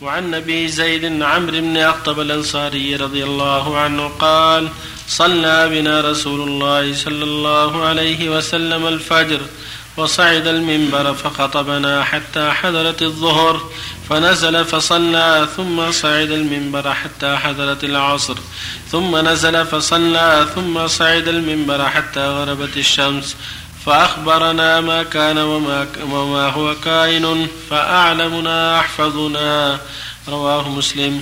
وعن أبي زيد عمرو بن أخطب الأنصاري رضي الله عنه قال صلى بنا رسول الله صلى الله عليه وسلم الفجر وصعد المنبر فخطبنا حتى حضرت الظهر فنزل فصلى ثم صعد المنبر حتى حضرت العصر ثم نزل فصلى ثم صعد المنبر حتى غربت الشمس فأخبرنا ما كان وما, وما هو كائن فأعلمنا أحفظنا. رواه مسلم.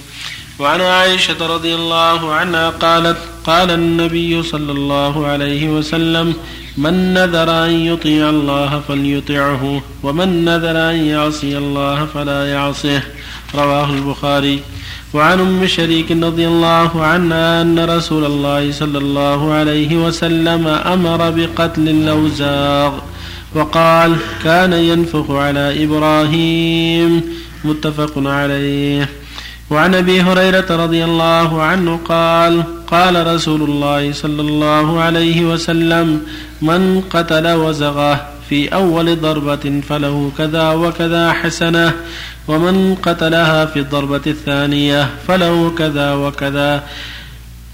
وعن عائشة رضي الله عنها قالت قال النبي صلى الله عليه وسلم من نذر أن يطيع الله فليطعه ومن نذر أن يعصي الله فلا يعصه رواه البخاري. وعن أم شريك رضي الله عنها أن رسول الله صلى الله عليه وسلم أمر بقتل الاوزاغ وقال كان ينفخ على إبراهيم متفق عليه. وعن أبي هريرة رضي الله عنه قال قال رسول الله صلى الله عليه وسلم من قتل وزغه في أول ضربة فله كذا وكذا حسنة ومن قتلها في الضربة الثانية فله كذا وكذا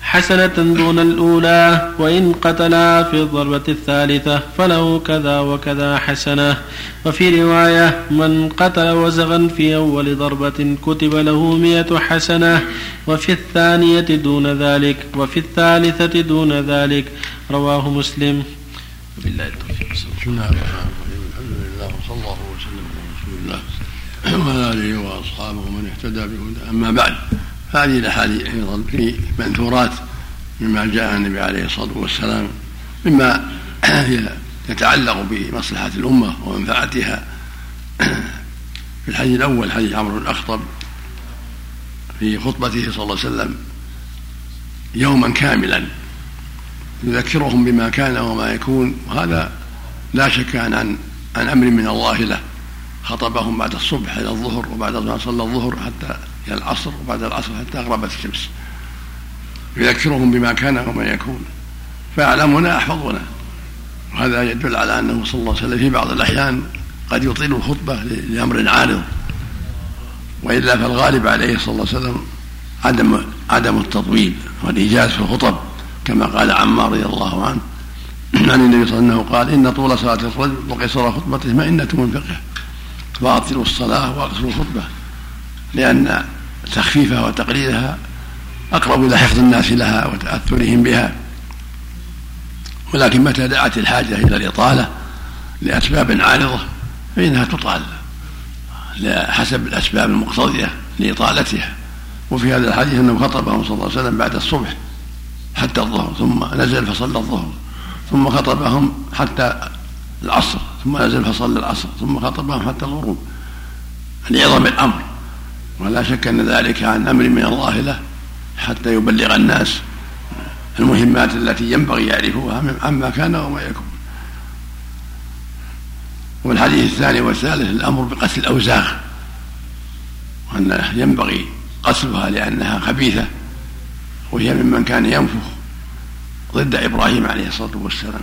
حسنة دون الأولى وإن قتلها في الضربة الثالثة فله كذا وكذا حسنة. وفي رواية من قتل وزغا في أول ضربة كتب له مئة حسنة. وفي الثانية دون ذلك وفي الثالثة دون ذلك. رواه مسلم. بالله التوفيق. بسم الله الرحمن الرحيم الحمد لله وصلى الله وعلى اله وأصحابه ومن اهتدى بهداه أما بعد هذه الأحاديث أيضا في منثورات مما جاء النبي عليه الصلاة والسلام مما يتعلق بمصلحة الأمة ومنفعتها. في الحديث الأول حديث عمرو بن الاخطب في خطبته صلى الله عليه وسلم يوما كاملا يذكرهم بما كان وما يكون وهذا لا شك عن, عن أمر من الله له. خطبهم بعد الصبح إلى الظهر وبعد ما صلى الظهر حتى إلى العصر وبعد العصر حتى غربت الشمس. يذكرهم بما كان وما يكون. فيعلمنا أحفظنا. وهذا يدل على أنه صلى الله عليه وسلم في بعض الأحيان قد يطيل الخطبة لأمر عارض. وإلا فالغالب عليه صلى الله عليه وسلم عدم عدم التطويل والإيجاز في الخطب كما قال عمار رضي الله عنه. عن النبي صلى الله عليه وسلم قال إن طول صلاة الرجل وقصر خطبته مئنه من فقه فاطلوا الصلاة واقصروا الخطبة لأن تخفيفها وتقليلها أقرب إلى حفظ الناس لها وتأثرهم بها. ولكن متى دعت الحاجة إلى الإطالة لأسباب عارضة فإنها تطال حسب الأسباب المقتضية لإطالتها. وفي هذا الحديث أنه خطبهم صلى الله عليه وسلم بعد الصبح حتى الظهر ثم نزل فصلى الظهر ثم خطبهم حتى العصر ثم نزل فصلى العصر ثم خطبهم حتى الغروب. لعظم الأمر. ولا شك أن ذلك عن أمر من الله له حتى يبلغ الناس المهمات التي ينبغي يعرفوها عما كان وما يكون. والحديث الثاني والثالث الأمر بقتل الأوزاغ. وانه ينبغي قتلها لأنها خبيثة وهي ممن كان ينفخ ضد إبراهيم عليه الصلاة والسلام.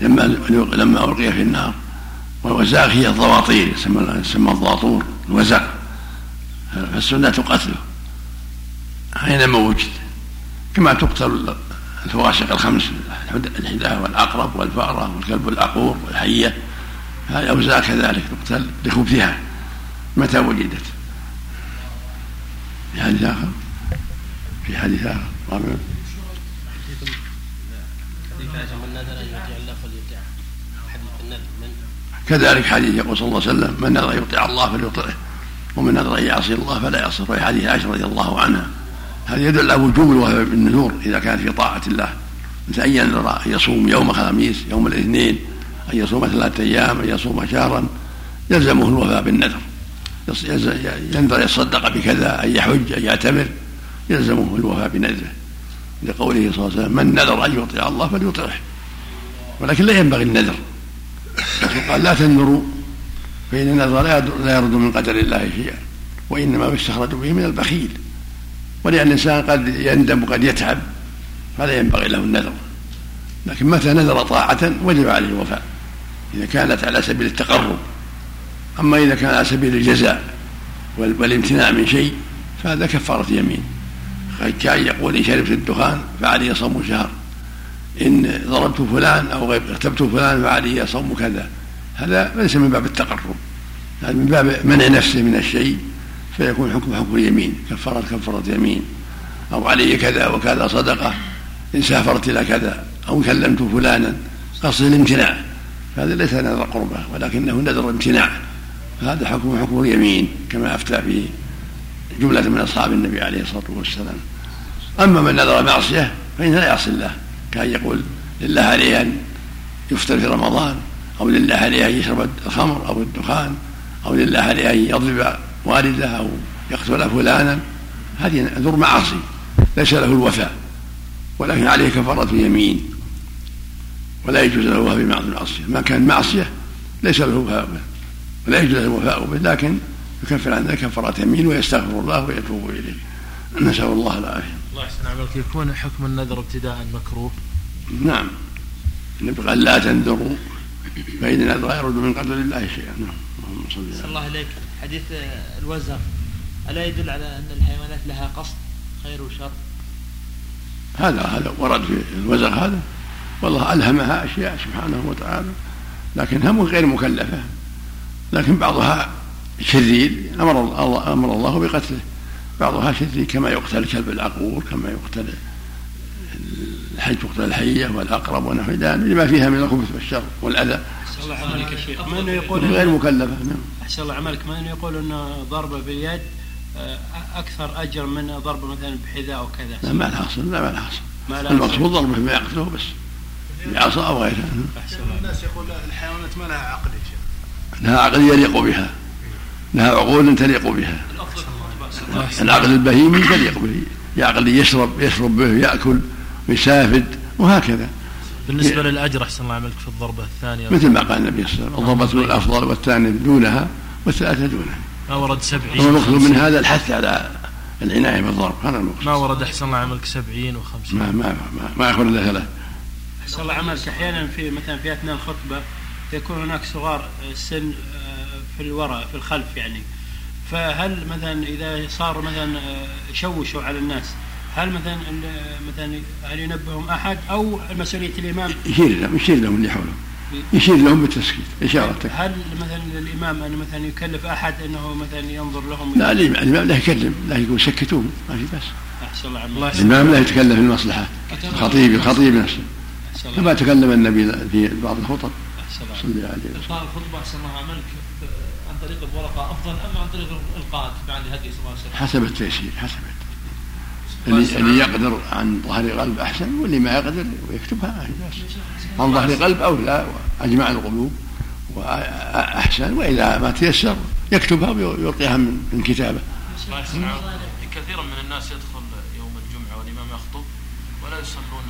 لما لما القي في النار. والوزاغ هي الضواطير يسمى الضاطور الوزاغ. فالسنة قتله. أينما وجد. كما تقتل الفواشق الخمس الحداة والعقرب والفأرة والكلب العقور والحية. هذه الأوزاع كذلك تقتل لخبثها. متى وجدت؟ في حديث آخر؟ في حديث آخر؟ كذلك حديث يقول صلى الله عليه وسلم من نذر يطيع الله فليطعه ومن نذر أن يعصي الله فلا يعصه وفي حديث عائشة رضي الله عنها. هذا يدل على وجوب الوفاء بالنذور إذا كانت في طاعة الله. مثل أن ينذر أن يصوم يوم الخميس يوم الاثنين أن يصوم ثلاثة أيام أن يصوم شهرا يلزمه الوفاء بالنذر. ينذر يصدق بكذا أن يحج أن يعتمر يلزمه الوفاء بنذره. لقوله صلى الله عليه وسلم من نذر أن يطيع الله فليطعه. ولكن لا ينبغي النذر. قال لا تنذروا فإن النذر لا يرد من قدر الله شيئا وإنما يستخرج به من البخيل. ولأن الإنسان قد يندم وقد يتعب فلا ينبغي له النذر. لكن متى نذر طاعة وجب عليه الوفاء؟ إذا كانت على سبيل التقرب. أما إذا كان على سبيل الجزاء والامتناع من شيء فهذا كفارة يمين. كان يقول إن شربت الدخان فعلي صوم شهر. إن ضربت فلان أو اغتبت فلان فعلي صوم كذا. هذا ليس من باب التقرب. هذا من باب منع نفسه من الشيء فيكون حكم حكم اليمين. كفارة كفارة يمين. أو علي كذا وكذا صدقة. إن سافرت إلى كذا. أو كلمت فلانا قصد الامتناع. هذا ليس نذر قربة ولكنه نذر امتناع. فهذا حكم حكم اليمين كما أفتى به جملة من أصحاب النبي عليه الصلاة والسلام. أما من نذر معصية فإنه لا يعصي الله. كان يقول لله عليه أن يفطر في رمضان أو لله عليه أن يشرب الخمر أو الدخان أو لله عليه أن يضرب والده أو يقتل فلانا. هذه نذر معاصي ليس له الوفاء ولكن عليه كفارة يمين ولا يجوز له الوفاء بمعصية. المعصية ما كان معصية ليس له وفاء به ولا يجوز له الوفاء به لكن يكفر عن ذلك كفارة يمين ويستغفر الله ويتوب إليه. نسأل الله العافية. الله يحسن عملك. يكون حكم النذر ابتداء مكروه. نعم. النبي قال لا تنذروا فإن النذر يرد من قدر الله شيئا. نعم. اللهم صل الله عليك. حديث الوزغ ألا يدل على أن الحيوانات لها قصد خير وشر؟ هذا هذا ورد في الوزغ هذا. والله ألهمها أشياء سبحانه وتعالى لكنها غير مكلفة. لكن بعضها شرير أمر الله أمر الله بقتله. بعضها شرير كما يقتل الكلب العقور كما يقتل الحج تقتل الحية والأقرب ونحو ذلك لما فيها من الخبث والشر والأذى. أحسن الله عملك يا شيخ. ما إنه يقول غير مكلفة نعم. أحسن الله عملك ما إنه يقول أنه ضربة باليد آه، أكثر أجر من ضربة مثلا بحذاء أو كذا؟ لا ما الحاصل لا ما الحاصل المقصود ضربه بما يقتله بس بعصا أو غيرها الناس يقول الحيوانات ما لها عقل يا شيخ. لها عقل يليق بها لها عقول تليق بها. العقل البهيمي تليق به يعقل يشرب يشرب به يأكل ويسافد وهكذا. بالنسبة للأجر أحسن الله عملك في الضربة الثانية. مثل ما قال النبي صلى الله عليه وسلم الضربة الأفضل والثانية دونها والثلاثة دونها. ما ورد سبعين والمقصود من هذا الحث على العناية بالضرب هذا المقصود. ما ورد أحسن الله عملك سبعين وخمسين. ما ما ما, ما يأخذ إلا ثلاث أحسن الله عملك أحيانا في مثلا في أثناء الخطبة يكون هناك صغار السن آه، في الوراء في الخلف يعني. فهل مثلا إذا صار مثلا آه، شوشوا على الناس هل مثلا مثلا هل ينبههم أحد أو مسؤولية الإمام؟ يشير لهم يشير لهم اللي حوله. يشير لهم بالتسكيت اشاره هل مثلا للامام أن مثلا يكلف أحد إنه مثلا ينظر لهم؟ لا الامام لا يكلم لا يقول سكتوهم ما في بس. أحسن الله الإمام لا يتكلم في المصلحة. الخطيب الخطيب نفسه. كما تكلم النبي في بعض الخطب. صلى الله عليه وسلم. الخطبه أحسن الله عملك. طريق الورقة أفضل أم عن طريق القاء بعد هدي صلى الله عليه وسلم حسب التيسير حسب اللي, اللي يقدر عن ظهر قلب أحسن واللي ما يقدر يكتبها. عن ظهر قلب اولى اجمع القلوب وأحسن. وإذا ما تيسر يكتبها ويلقيها من كتابه. كثيرا من الناس يدخل يوم الجمعة والإمام يخطب ولا يصلون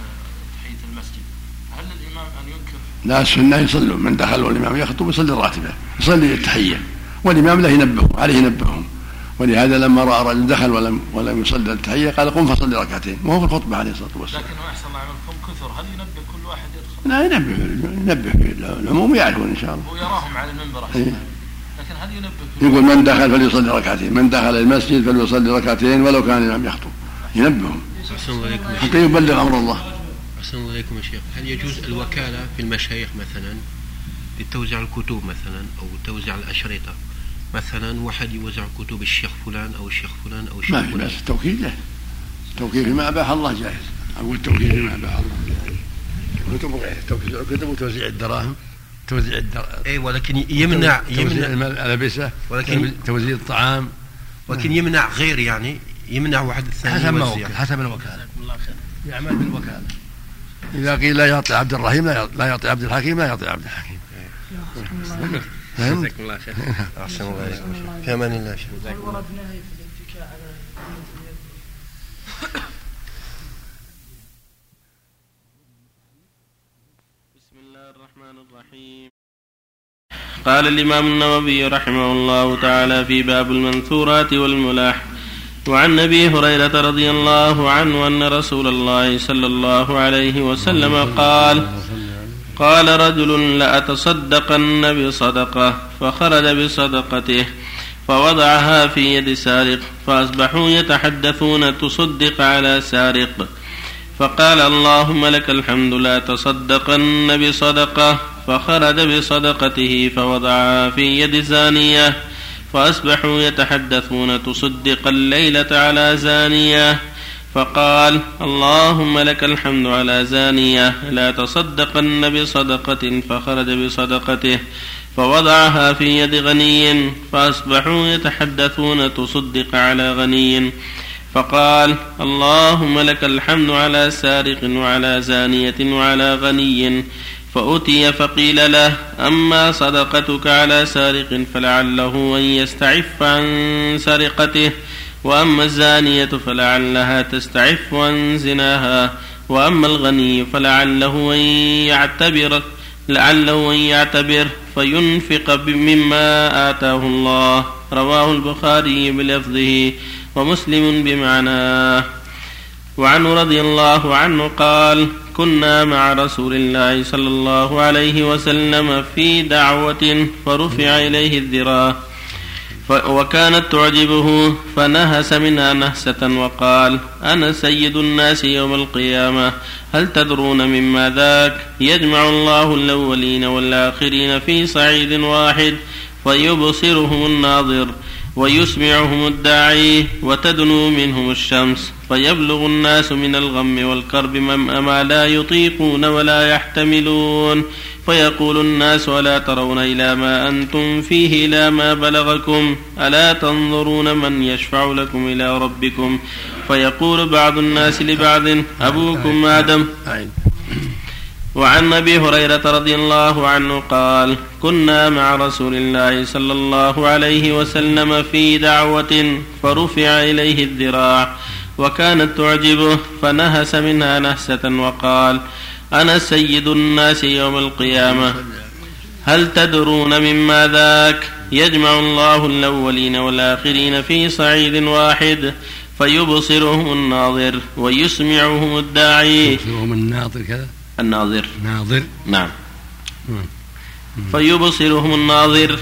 تحية المسجد. هل للامام أن ينكر؟ لا السنة يصلون. من دخل والإمام يخطب يصلي الراتبة يصلي التحية. والامام له ينبههم عليه ينبههم ولهذا لما رأى رجل دخل ولم ولم يصلي التحية قال قم فصلي ركعتين وهو في الخطبة عليه الصلاة والسلام. لكن احسن الله عملكم كثر هل ينبه كل واحد يدخل؟ لا ينبه ينبه العموم يعرفون إن شاء الله. ويراهم على المنبر أحسن إيه. لكن هل ينبه يقول من دخل فليصلي ركعتين من دخل المسجد فليصلي ركعتين ولو كان الامام يخطب ينبههم أحسن الله إليكم يا حتى يبلغ أمر الله. أحسن الله إليكم يا شيخ هل يجوز الوكالة في المشايخ مثلا لتوزيع الكتب مثلا أو توزيع الأشرطة. مثلا واحد يوزع كتب الشيخ فلان أو الشيخ فلان أو الشيخ ما في فلان. التوكيل له التوكيل فيما أباح الله جائز أقول التوكيل فيما أباح الله كتب غير التوكيل الكتب وتوزيع الدراهم توزيع الدراهم اي ولكن يمنع توزيع يمنع الالبسه ولكن توزيع الطعام. ولكن يمنع غير يعني يمنع واحد الثاني حسب ما. وكل حسب الوكاله يعمل بالوكاله إذا قيل لا يعطي عبد الرحيم لا يعطي, عبد الحكيم لا يعطي عبد الحكيم؟ جزاكم الله خير احسن الله. في أمان الله شيخ بسم الله الرحمن الرحيم قال الإمام النووي رحمه الله تعالى في باب المنثورات والملاح وعن أبي هريرة رضي الله عنه أن رسول الله صلى الله عليه وسلم قال قال رجل لأتصدقن بصدقة فخرج بصدقته فوضعها في يد سارق فأصبحوا يتحدثون تصدق على سارق. فقال اللهم لك الحمد لا تصدقن بصدقة فخرج بصدقته فوضعها في يد زانية فأصبحوا يتحدثون تصدق الليلة على زانية. فقال اللهم لك الحمد على زانية. لا تصدقن بصدقة فخرج بصدقته فوضعها في يد غني فأصبحوا يتحدثون تصدق على غني فقال اللهم لك الحمد على سارق وعلى زانية وعلى غني فأتي فقيل له أما صدقتك على سارق فلعله أن يستعف عن سرقته وأما الزانية فلعلها تستعف عن زناها وأما الغني فلعله أن يعتبر لعله أن يعتبر فينفق مما آتاه الله. رواه البخاري بلفظه ومسلم بمعناه. وعنه رضي الله عنه قال كنا مع رسول الله صلى الله عليه وسلم في دعوة فرفع إليه الذراع. وكانت تعجبه فنهس منها نهسة وقال أنا سيد الناس يوم القيامة هل تدرون مما ذاك؟ يجمع الله الأولين والآخرين في صعيد واحد فيبصرهم الناظر ويسمعهم الداعي وتدنو منهم الشمس فيبلغ الناس من الغم والكرب ما لا يطيقون ولا يحتملون. فيقول الناس ألا ترون إلى ما أنتم فيه إلى ما بلغكم ألا تنظرون من يشفع لكم إلى ربكم فيقول بعض الناس لبعض أبوكم آدم وعن أبي هريرة رضي الله عنه قال كنا مع رسول الله صلى الله عليه وسلم في دعوة فرفع إليه الذراع وكانت تعجبه فنهس منها نهسة وقال أنا سيد الناس يوم القيامة. هل تدرون مما ذاك؟ يجمع الله الأولين والآخرين في صعيد واحد فيبصرهم الناظر ويسمعهم الداعي. يبصرهم الناظر كذا؟ الناظر. ناظر. نعم. فيبصرهم الناظر.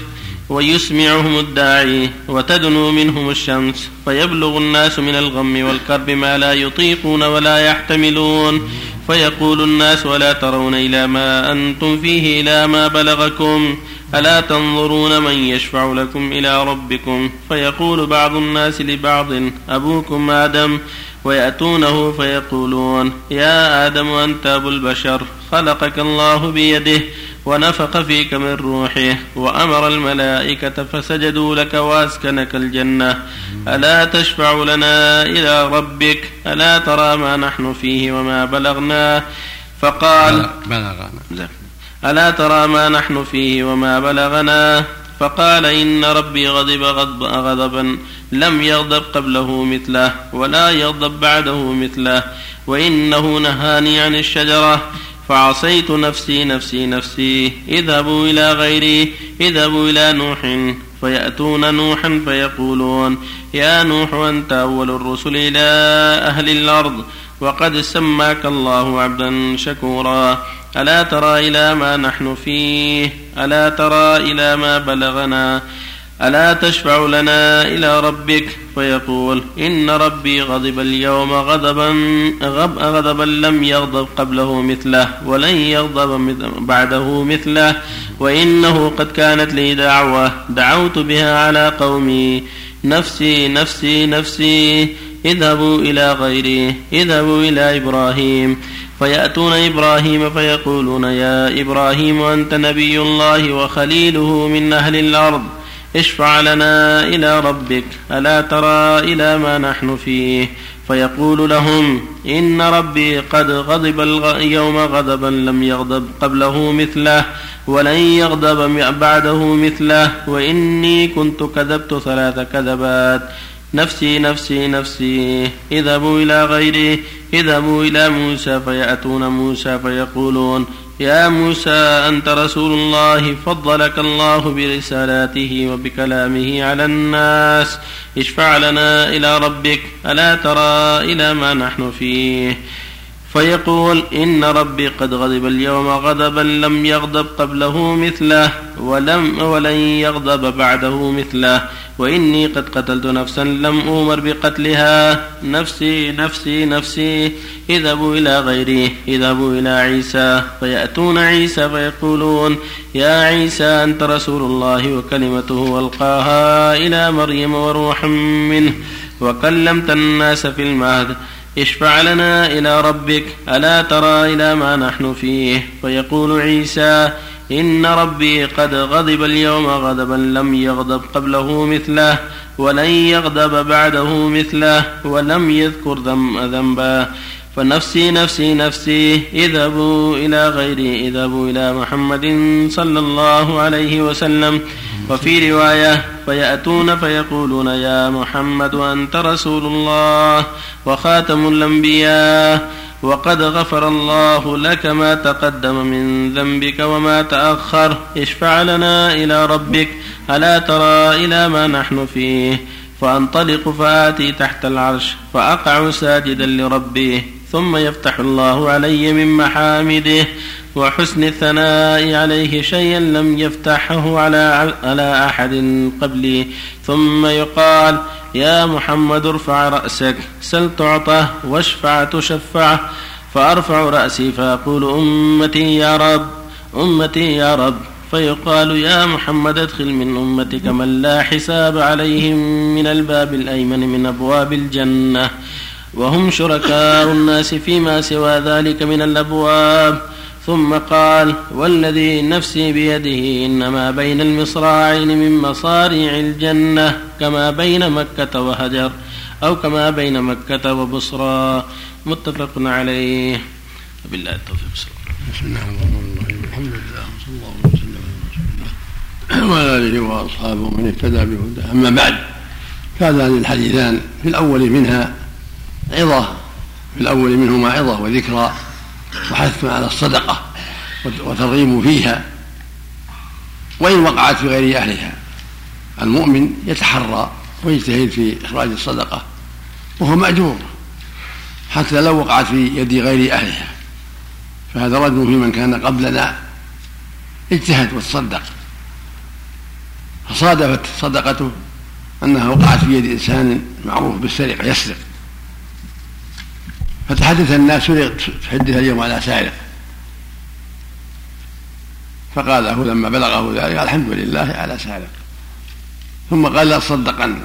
ويسمعهم الداعي وتدنو منهم الشمس فيبلغ الناس من الغم والكرب ما لا يطيقون ولا يحتملون فيقول الناس ولا ترون إلى ما أنتم فيه إلى ما بلغكم ألا تنظرون من يشفع لكم إلى ربكم فيقول بعض الناس لبعض أبوكم آدم ويأتونه فيقولون يا آدم أنت أبو البشر خلقك الله بيده ونفخ فيك من روحه وأمر الملائكة فسجدوا لك وأسكنك الجنة. ألا تشفع لنا إلى ربك؟ ألا ترى ما نحن فيه وما بلغنا؟ فقال بلغنا. ألا ترى ما نحن فيه وما بلغنا؟ فقال إن ربي غضب غضب غضبا لم يغضب قبله مثله ولا يغضب بعده مثله وإنه نهاني عن الشجرة. فعصيت نفسي نفسي نفسي. اذهبوا إلى غيري اذهبوا إلى نوح. فيأتون نوحا فيقولون يا نوح أنت أول الرسل إلى أهل الأرض. وقد سماك الله عبدا شكورا. ألا ترى إلى ما نحن فيه؟ ألا ترى إلى ما بلغنا؟ ألا تشفع لنا إلى ربك؟ فيقول إن ربي غضب اليوم غضبا غضبا لم يغضب قبله مثله ولن يغضب بعده مثله وإنه قد كانت لي دعوة دعوت بها على قومي. نفسي نفسي نفسي اذهبوا إلى غيري اذهبوا إلى إبراهيم. فيأتون إبراهيم فيقولون يا إبراهيم أنت نبي الله وخليله من أهل الأرض. اشفع لنا إلى ربك ألا ترى إلى ما نحن فيه؟ فيقول لهم إن ربي قد غضب اليوم غضبا لم يغضب قبله مثله ولن يغضب بعده مثله وإني كنت كذبت ثلاث كذبات. نفسي نفسي نفسي اذهبوا إلى غيري اذهبوا إلى موسى فيأتون موسى فيقولون يا موسى أنت رسول الله فضلك الله برسالاته وبكلامه على الناس. اشفع لنا إلى ربك ألا ترى إلى ما نحن فيه؟ فيقول إن ربي قد غضب اليوم غضبا لم يغضب قبله مثله ولم ولن يغضب بعده مثله وإني قد قتلت نفسا لم أؤمر بقتلها. نفسي نفسي نفسي. اذهبوا إلى غيري اذهبوا إلى عيسى. فيأتون عيسى فيقولون يا عيسى أنت رسول الله. وكلمته ألقاها إلى مريم وروحا منه. وكلمت الناس في المهد. اشفع لنا إلى ربك ألا ترى إلى ما نحن فيه؟ فيقول عيسى إن ربي قد غضب اليوم غضبا لم يغضب قبله مثله ولن يغضب بعده مثله ولم يذكر ذنبا. فنفسي نفسي نفسي اذهبوا إلى غيري اذهبوا إلى محمد صلى الله عليه وسلم. وفي رواية فيأتون فيقولون يا محمد أنت رسول الله وخاتم الأنبياء وقد غفر الله لك ما تقدم من ذنبك وما تأخر اشفع لنا إلى ربك ألا ترى إلى ما نحن فيه فأنطلق فآتي تحت العرش فأقع ساجدا لربي ثم يفتح الله علي من محامده وحسن الثناء عليه شيئا لم يفتحه على على أحد قبلي. ثم يقال يا محمد ارفع رأسك سل تعطه واشفع تشفع فأرفع رأسي فأقول أمتي يا رب أمتي يا رب. فيقال يا محمد ادخل من أمتك من لا حساب عليهم من الباب الأيمن من أبواب الجنة وهم شركاء الناس فيما سوى ذلك من الأبواب. ثم قال والذي نفسي بيده إنما بين المصراعين من مصاريع الجنة كما بين مكة وهجر أو كما بين مكة وبصرى. متفق عليه. وبالله التوفيق. بسم الله. الرحمن الرحيم. الحمد لله وصلى الله وسلم على رسول الله وعلى آله وأصحابه من اهتدى بهداه. أما بعد فهذان الحديثان في الأول منها عظة في الأول منهما عظة وذكرى. وحث على الصدقة وترغيب فيها وإن وقعت في غير أهلها. المؤمن يتحرى ويجتهد في إخراج الصدقة وهو مأجور حتى لو وقعت في يد غير أهلها. فهذا رجل في من كان قبلنا اجتهد وتصدق. فصادفت صدقته أنها وقعت في يد إنسان معروف بالسرقة يسرق. فتحدث الناس تحدث اليوم على سارق فقال له لما بلغه ذلك الحمد لله على سارق ثم قال لأصدقن.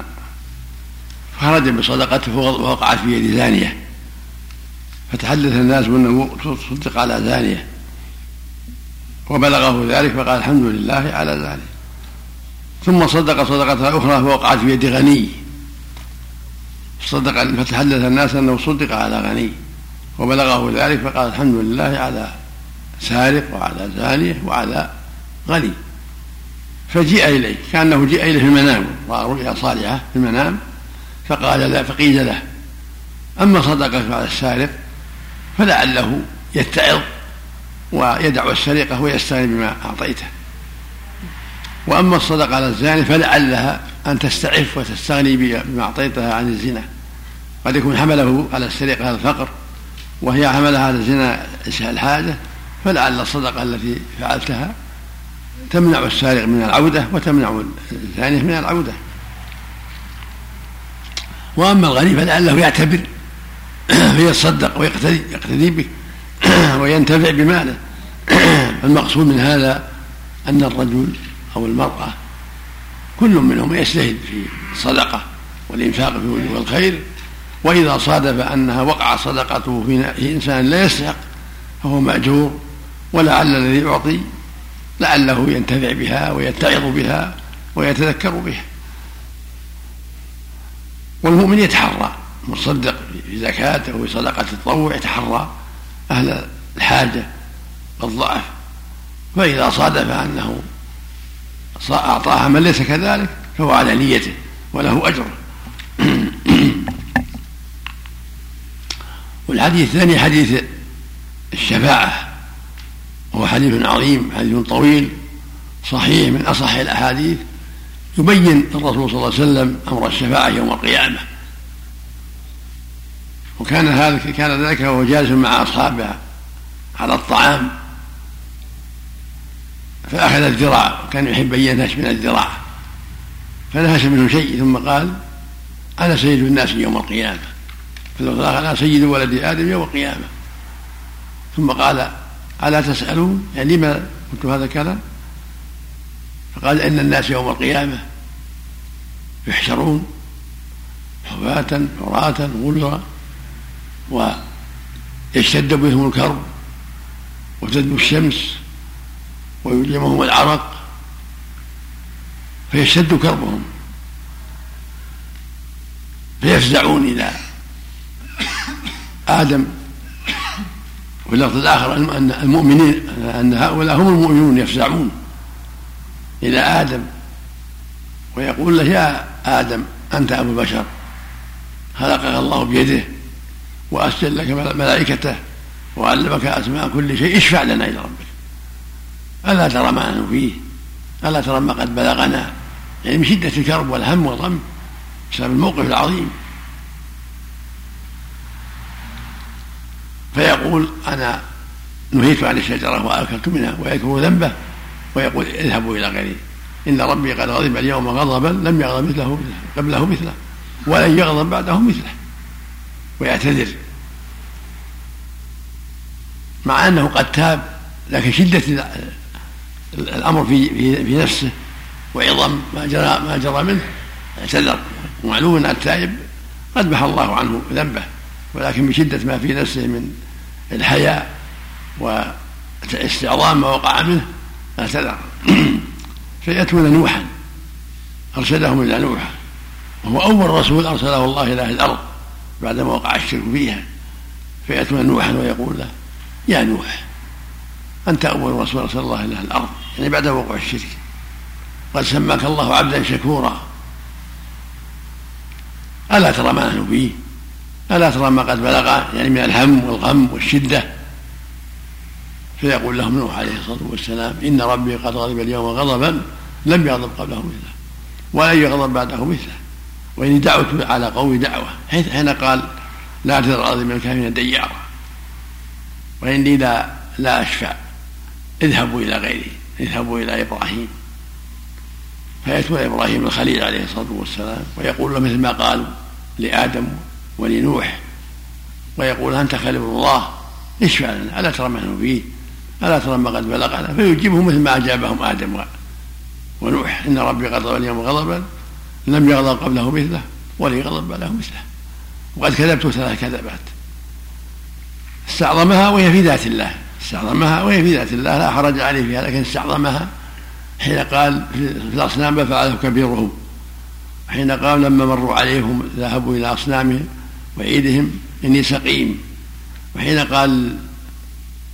فخرج بصدقته ووقعت في يد زانية. فتحدث الناس بأنه صدق على زانية. وبلغه ذلك فقال الحمد لله على ذلك. ثم صدق صدقة أخرى فوقعت في يد غني. صدق فتحدث الناس أنه صدق على غني وبلغه ذلك فقال الحمد لله على سارق وعلى زانيه وعلى غني. فجيء إليه كأنه جيء إليه في المنام راى رؤيا صالحة في المنام فقال لا فقيل له أما صدقك على السارق فلعله يتعظ ويدع السرقة ويستغني بما أعطيته. وأما الصدقة على الزاني فلعلها أن تستعف وتستغني بما أعطيتها عن الزنا. قد يكون حمله على السرقة على الفقر وهي حملها على الزنا الحاجة فلعل الصدقة التي فعلتها تمنع السارق من العودة وتمنع الزانيه من العودة. وأما الغني فلعله يعتبر فيتصدق ويقتدي يقتدي به وينتفع بماله. المقصود من هذا أن الرجل أو المرأة كل منهم يجتهد في الصدقة والإنفاق في وجوه الخير وإذا صادف أنها وقع صدقته في إنسان لا يستحق فهو مأجور ولعل الذي يعطي لعله ينتفع بها ويتعظ بها ويتذكر بها. والمؤمن يتحرى مصدق في زكاته وفي صدقة التطوع يتحرى أهل الحاجة والضعف. فإذا صادف أنه أعطاها من ليس كذلك فهو على نيته وله أجر والحديث الثاني حديث الشفاعة وهو حديث عظيم حديث طويل صحيح من أصح الأحاديث يبين الرسول صلى الله عليه وسلم أمر الشفاعة يوم القيامة. وكان هذا كان ذلك وهو جالس مع أصحابه على الطعام فأخذ الذراع وكان يحب أن ينهش من الذراع فنهش منه شيء ثم قال أنا سيد الناس يوم القيامة. فاللفظ أنا سيد ولد آدم يوم القيامة. ثم قال ألا تسألون؟ يعني لما قلت هذا الكلام؟ فقال إن الناس يوم القيامة يحشرون حفاة عراة غلرا ويشتد بهم الكرب وتدنو الشمس ويلجمهم العرق فيشتد كربهم. فيفزعون إلى آدم وفي اللفظ الآخر أن المؤمنين أن هؤلاء هم المؤمنون يفزعون إلى آدم ويقول له يا آدم أنت أبو بشر خلقك الله بيده وأسجد لك ملائكته وعلمك أسماء كل شيء اشفع لنا إلى ربك. ألا ترى ما نحن فيه؟ ألا ترى ما قد بلغنا؟ يعني من شدة الكرب والهم والغم بسبب الموقف العظيم. فيقول أنا نهيت عن الشجرة وأكلت منها ويذكر ذنبه ويقول اذهبوا إلى غيري. إن ربي قد غضب اليوم غضبا لم يغضب مثله قبله مثله ولن يغضب بعده مثله ويعتذر. مع أنه قد تاب لكن شدة الأمر في في, نفسه وعظم ما جرى ما جرى منه اعتذر. ومعلوم أن التائب قد محى الله عنه ذنبه ولكن بشدة ما في نفسه من الحياء واستعظام ما وقع منه اعتذر فيأتون نوحا أرشدهم إلى نوح. وهو أول رسول أرسله الله إلى أهل الأرض بعدما وقع الشرك فيها. فيأتون نوحا ويقول له يا نوح أنت أول رسول أرسل الله إلى أهل الأرض يعني بعد وقوع الشرك. قد سماك الله عبدا شكورا. ألا ترى ما نحن فيه؟ ألا ترى ما قد بلغ يعني من الهم والغم والشدة؟ فيقول لهم نوح عليه الصلاة والسلام إن ربي قد غضب اليوم غضبا لم يغضب قبله مثله ولن يغضب بعده مثله وإني دعوت على قوم دعوة حين قال لا تذر الأرض من الكافرين ديارا وإني لا لا أشفع اذهبوا إلى غيري اذهبوا إلى إبراهيم. فيأتون إبراهيم الخليل عليه الصلاة والسلام ويقول له مثل ما قالوا لآدم ولنوح ويقول أنت خليل الله اشفع لنا ألا ترى ما نحن فيه ألا ترى ما قد بلغنا؟ فيجيبه مثل ما أجابهم آدم ونوح. إن ربي غضب اليوم غضبا لم يغضب قبله مثله ولن يغضب بعده مثله. وقد كذبت ثلاث كذبات. استعظمها وهي في ذات الله. استعظمها وهي في ذات الله. لا حرج عليه فيها لكن استعظمها. حين قال في الأصنام فعله كبيرهم. حين قال لما مروا عليهم ذهبوا إلى أصنامهم. وعيدهم إني سقيم. وحين قال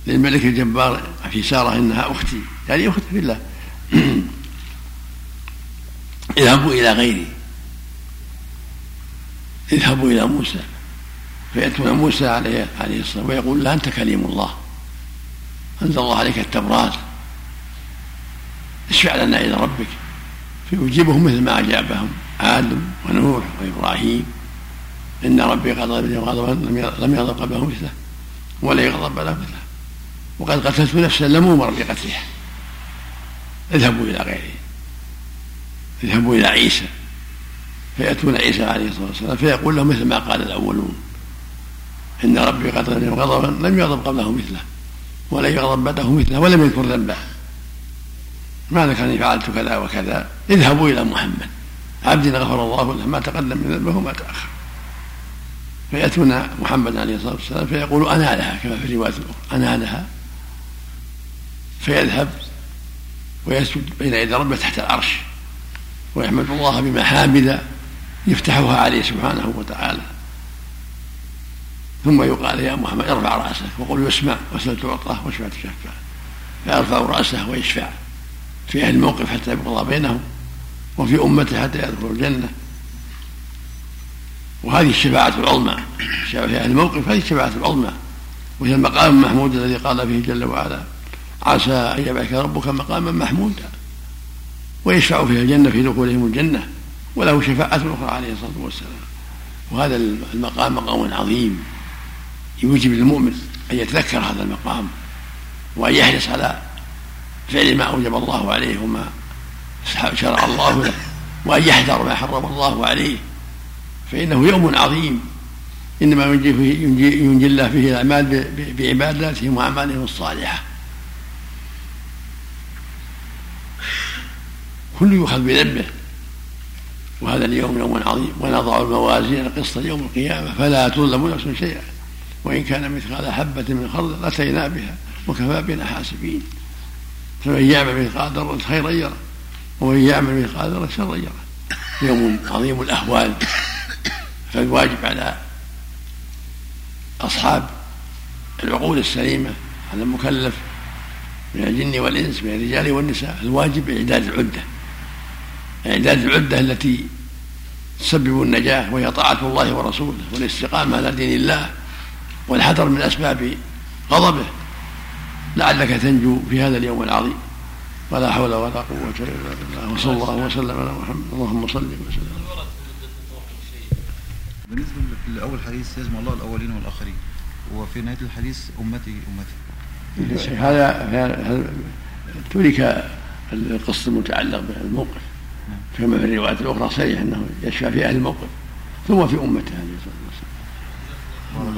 للملك الجبار في سارة إنها أختي يعني أختي في الله. اذهبوا إلى غيري. اذهبوا إلى موسى. فيأتون موسى عليه عليه الصلاة ويقول له أنت كليم الله. أنزل الله عليك التوراة اشفع لنا إلى ربك. فيجيبهم مثل ما أجابهم آدم ونوح وإبراهيم. إن ربي غضب غضبا لم يغضب قبله مثله ولا يغضب بعده مثله. وقد قتلت نفسا لم أمر بقتلها اذهبوا إلى غيره. اذهبوا إلى عيسى. فيأتون عيسى عليه الصلاة والسلام فيقول لهم مثل ما قال الأولون. إن ربي غضب غضبا لم يغضب قبله مثله ولا يغضب بعده مثله ولم يذكر ذنبه. ما ذكر اني فعلت كذا وكذا؟ اذهبوا إلى محمد. عبد غفر الله له ما تقدم من ذنبه وما تأخر. فيأتون محمد عليه الصلاة والسلام فيقول أنا لها كما في الرواية الأخرى أنا لها. فيذهب ويسجد بين يدي ربه تحت العرش ويحمد الله بمحامد يفتحها عليه سبحانه وتعالى. ثم يقال يا محمد ارفع رأسك وقل يسمع واسأل تعطى واشفع تشفع. فيرفع رأسه ويشفع في أهل الموقف حتى يقضى بينهم وفي أمته حتى يدخلوا الجنة. وهذه الشفاعة العظمى. في أهل الموقف هذه الشفاعة العظمى. وهي المقام المحمود الذي قال فيه جل وعلا عسى أن يبعث ربك مقاما محمودا ويشفع فيها الجنة في دخولهم الجنة. وله شفاعة أخرى عليه الصلاة والسلام. وهذا المقام مقام عظيم. يوجب للمؤمن أن يتذكر هذا المقام وأن يحرص على فعل ما أوجب الله عليه وما شرع الله له وأن يحذر ما حرم الله عليه. فإنه يوم عظيم. إنما ينجي, فيه ينجي, ينجي الله فيه الأعمال بعباداتهم وأعمالهم الصالحة. كل يؤخذ بذنبه. وهذا اليوم يوم عظيم. ونضع الموازين القسط يوم القيامة. فلا تظلم نفس شيئا. وإن كان مثقال حبة من خردل أتينا بها وكفى بنا حاسبين. فمن يعمل مثقال ذرة خيرا يره ومن يعمل مثقال ذرة شرا يره يوم عظيم الأهوال فالواجب على أصحاب العقول السليمة على المكلف من الجن والإنس من الرجال والنساء الواجب إعداد العدة. إعداد العدة التي تسبب النجاة وهي طاعة الله ورسوله والاستقامة على دين الله والحذر من أسباب غضبه. لعلك تنجو في هذا اليوم العظيم. ولا حول ولا قوة إلا بالله. وصلى الله وسلم على محمد. اللهم صل وسلم. بالنسبة لأول حديث يجمع الله الأولين والآخرين وفي نهاية الحديث أمتي أمتي. هذا ترك القصة المتعلق بالموقف. كما في الروايات الأخرى صريح أنه يشفى في أهل الموقف ثم في أمته عليه الصلاة والسلام.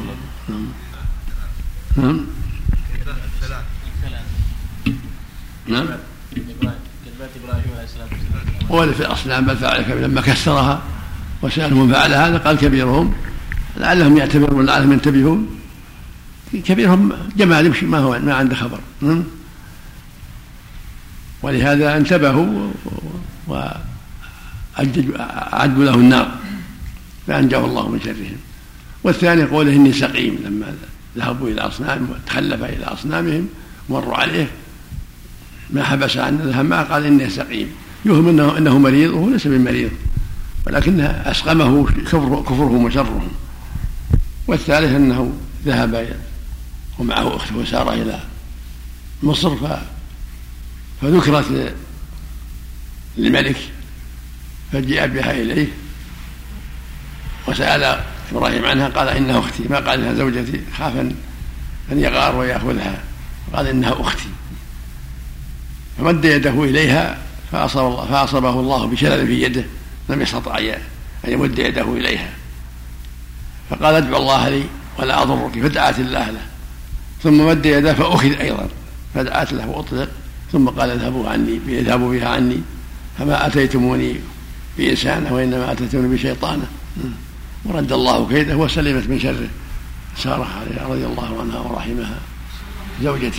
نعم. نعم. نعم. ولد في الأصنام بل فعل لما كسرها وسألهم من فعل هذا قال كبيرهم لعلهم يعتبرون لعلهم ينتبهون. كبيرهم جمال يمشي ما هو ما عنده خبر. ولهذا انتبهوا وأعدوا له النار فأنجاه الله من شرهم. والثاني قوله إني سقيم لما ذهبوا إلى أصنام وتخلف إلى أصنامهم مروا عليه. ما حبس عن معه قال إني سقيم. يوهم أنه, إنه مريض وهو ليس بمريض ولكنها أسقمه كفر كفرهم وشرهم والثالث أنه ذهب ومعه أخته وسار إلى مصر فذكرت للملك فجاء بها إليه وسأل إبراهيم عنها قال إنها أختي. ما قال إنها زوجتي؟ خاف أن يغار ويأخذها. قال إنها أختي. فمد يده إليها فأصاب الله فأصابه الله بشلل في يده. لم يستطع أن يمد يده إليها. فقال ادعو الله لي ولا أضرك فدعت الله له. ثم مد يده فأخذ أيضا فدعت له وأطلق. ثم قال اذهبوا عني اذهبوا بها عني فما أتيتموني بإنسانة وإنما أتيتوني بشيطانة. ورد الله كيده وسلمت من شره. سارة رضي الله عنها ورحمها. زوجة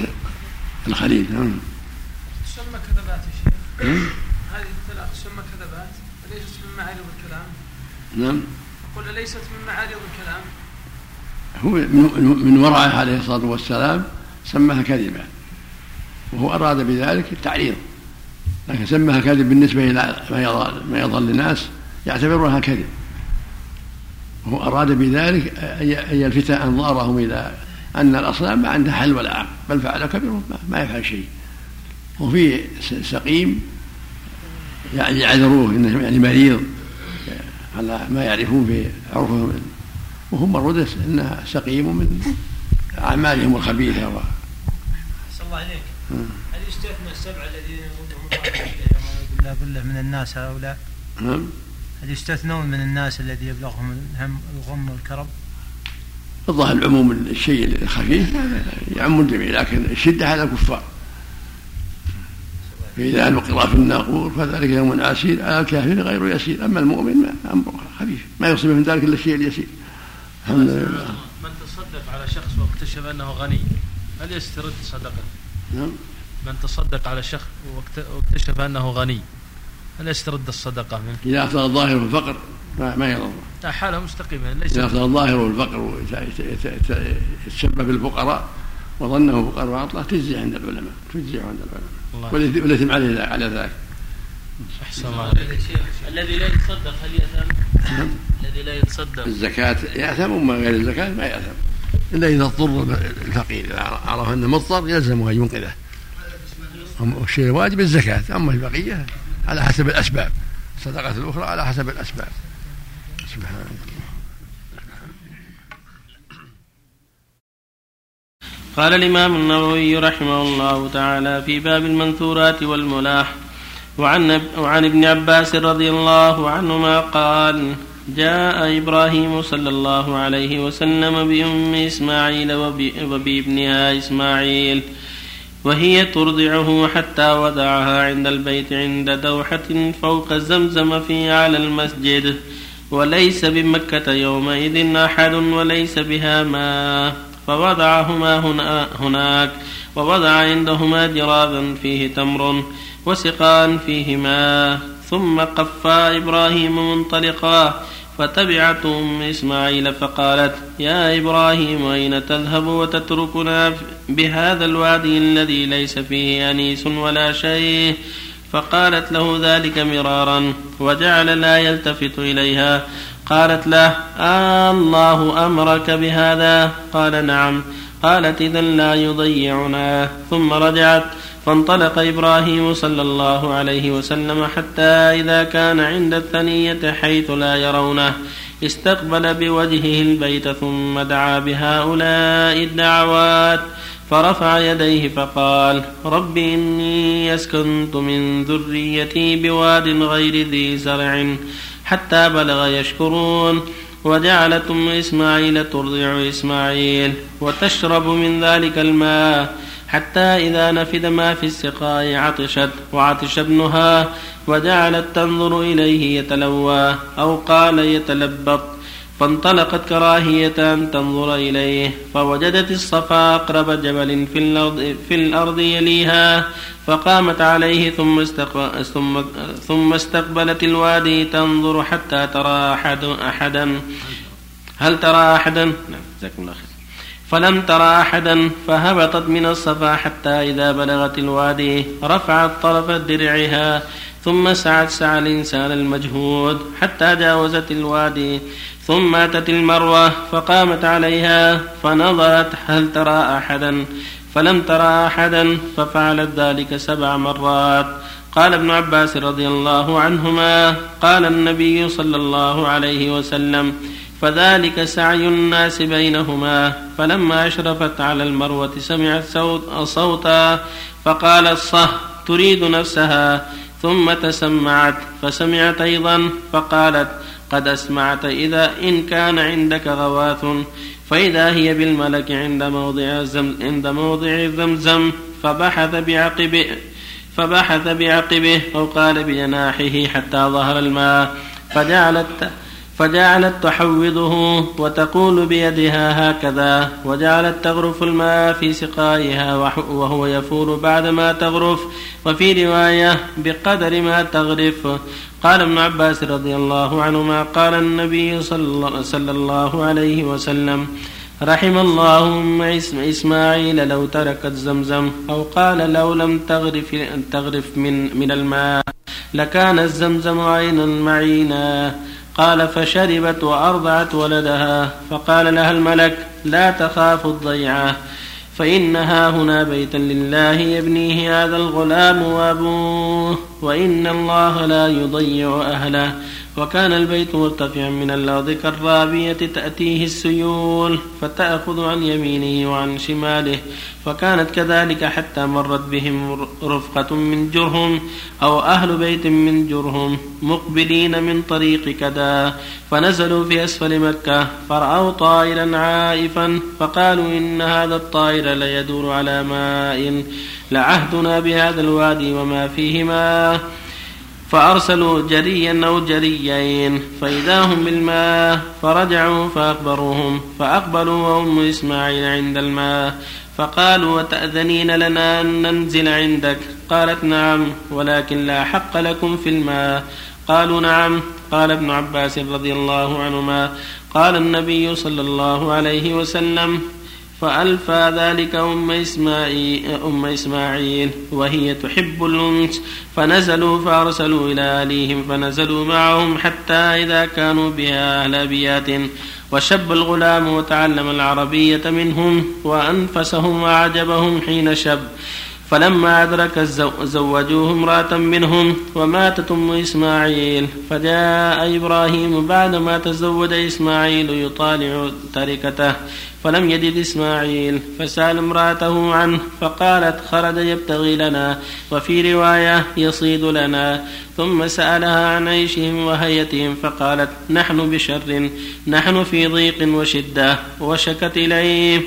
الخليل. نعم. تسمى كذبات يا شيخ هذه الثلاث أليست من معارض الكلام؟ نعم. قل أليست من معارض الكلام. هو من ورعه عليه الصلاة والسلام سماها كذبا وهو أراد بذلك التعريض لكن سماها كذب بالنسبة إلى ما يظل الناس يعتبرونها كذب وهو أراد بذلك أن يلفت أنظارهم إلى أن الأصنام ما عندها حل ولا عقل بل فعل كبير ما يفعل شيء. وفي سقيم يعني يعذروه انه يعني مريض على ما يعرفون في عرفهم. وهم مروا انها سقيم من أعمالهم الخبيثة. و... الله عليك. هل يستثنى السبعه الذين يبلغ من الناس هؤلاء. نعم. هل يستثنون من الناس الذي يبلغهم الهم الغم والكرب؟ الظاهر العموم الشيء الخفيف يعم الجميع لكن الشدة على الكفار. فإذا نقر في الناقور فذلك يوم عسير على الكافر غير يسير. أما المؤمن ما أمره خفيف. ما يصيبه من ذلك إلا الشيء اليسير. الحمد لله. من تصدق على شخص واكتشف أنه غني هل يسترد صدقته؟ نعم. من تصدق على شخص واكتشف أنه غني هل يسترد الصدقة منه؟ إذا أفضل الظاهر الفقر ما يضر. لا حالة مستقيمة ليس إذا أفضل الظاهر الفقر يتشبه بالفقراء وظنه فقراء وأطلع تجزي عند العلماء تجزي عند العلماء. والإثم عليه على ذلك. أحسن الله الذي لا يتصدق هل يأثم؟ نعم. الذي لا يتصدق. الزكاة يأثم وما غير الزكاة ما يأثم. إلا إذا اضطر الفقير. إذا عرف أنه مضطر يلزمه أن ينقذه الشيء الواجب الزكاة. أما البقية على حسب الأسباب. الصدقة الأخرى على حسب الأسباب. سبحان قال الإمام النووي رحمه الله تعالى في باب المنثورات والملاح وعن, وعن ابن عباس رضي الله عنهما قال جاء إبراهيم صلى الله عليه وسلم بأم إسماعيل وبابنها إسماعيل وهي ترضعه حتى ودعها عند البيت عند دوحة فوق زمزم في على المسجد وليس بمكة يومئذ أحد وليس بها ماء. فوضعهما هنا هناك. ووضع عندهما جرابا فيه تمر وسقان فيه ماء ثم قفى إبراهيم منطلقا. فتبعت أم إسماعيل فقالت يا إبراهيم أين تذهب وتتركنا بهذا الوادي الذي ليس فيه أنيس ولا شيء؟ فقالت له ذلك مرارا وجعل لا يلتفت إليها. قالت له آه الله أمرك بهذا؟ قال نعم. قالت إذا لا يضيعنا. ثم رجعت فانطلق إبراهيم صلى الله عليه وسلم حتى إذا كان عند الثنية حيث لا يرونه. استقبل بوجهه البيت ثم دعا بهؤلاء الدعوات فرفع يديه فقال رب إني أسكنت من ذريتي بواد غير ذي زرع. حتى بلغ يشكرون وجعلت أم إسماعيل ترضع إسماعيل وتشرب من ذلك الماء حتى إذا نفد ما في السقاء عطشت وعطش ابنها وجعلت تنظر إليه يتلوى أو قال يتلبط فانطلقت كراهية أن تنظر إليه فوجدت الصفا أقرب جبل في الأرض, في الأرض يليها فقامت عليه ثم, ثم, ثم استقبلت الوادي تنظر حتى ترى أحد أحدا هل ترى أحدا؟ نعم جزاكم الله خير فلم ترى أحدا فهبطت من الصفا حتى إذا بلغت الوادي رفعت طرف درعها ثم سعت سعى الإنسان المجهود حتى جاوزت الوادي ثم أتت المروة فقامت عليها فنظرت هل ترى أحدا. فلم ترى أحدا ففعلت ذلك سبع مرات. قال ابن عباس رضي الله عنهما قال النبي صلى الله عليه وسلم فذلك سعي الناس بينهما. فلما أشرفت على المروة سمعت صوت صوتا فقالت صه تريد نفسها. ثم تسمعت فسمعت أيضا فقالت قد أسمعت إذا إن كان عندك غواث فإذا هي بالملك عند موضع عند موضع زمزم فبحث بعقبه فبحث بعقبه أو قال بجناحه حتى ظهر الماء فجعلت فجعلت تحوضه وتقول بيدها هكذا وجعلت تغرف الماء في سقائها وهو يفور بعدما تغرف وفي رواية بقدر ما تغرف. قال ابن عباس رضي الله عنهما قال النبي صلى الله عليه وسلم رحم الله أم إسماعيل لو تركت زمزم أو قال لو لم تغرف, تغرف من, من الماء لكان الزمزم عينا معينا. قال فشربت وأرضعت ولدها فقال لها الملك لا تخاف الضيعة فإنها هنا بيتا لله يبنيه هذا الغلام وأبوه وإن الله لا يضيع أهله وكان البيت مرتفعا من الأرض كالرابية تأتيه السيول فتأخذ عن يمينه وعن شماله فكانت كذلك حتى مرت بهم رفقة من جرهم أو أهل بيت من جرهم مقبلين من طريق كذا. فنزلوا في أسفل مكة فرأوا طائرا عائفا فقالوا إن هذا الطائر ليدور على ماء لعهدنا بهذا الوادي وما فيه ماء فأرسلوا جريا أو جريين فإذا هم بالماء فرجعوا فأخبروهم فأقبلوا وأم إسماعيل عند الماء فقالوا وتأذنين لنا أن ننزل عندك؟ قالت نعم ولكن لا حق لكم في الماء. قالوا نعم قال ابن عباس رضي الله عنهما. قال النبي صلى الله عليه وسلم فألفى ذلك أم إسماعيل, أم إسماعيل وهي تحب الأنس. فنزلوا فأرسلوا إلى أهليهم فنزلوا معهم حتى إذا كانوا بها أهل أبيات وشب الغلام وتعلم العربية منهم وأنفسهم وأعجبهم حين شب. فلما أدرك زوجوه امرأة منهم وماتت أم إسماعيل فجاء إبراهيم بعدما تزوج إسماعيل يطالع تركته فلم يجد إسماعيل فسأل امرأته عنه فقالت خرج يبتغي لنا وفي رواية يصيد لنا. ثم سألها عن عيشهم وهيتهم فقالت نحن بشر نحن في ضيق وشدة وشكت إليه.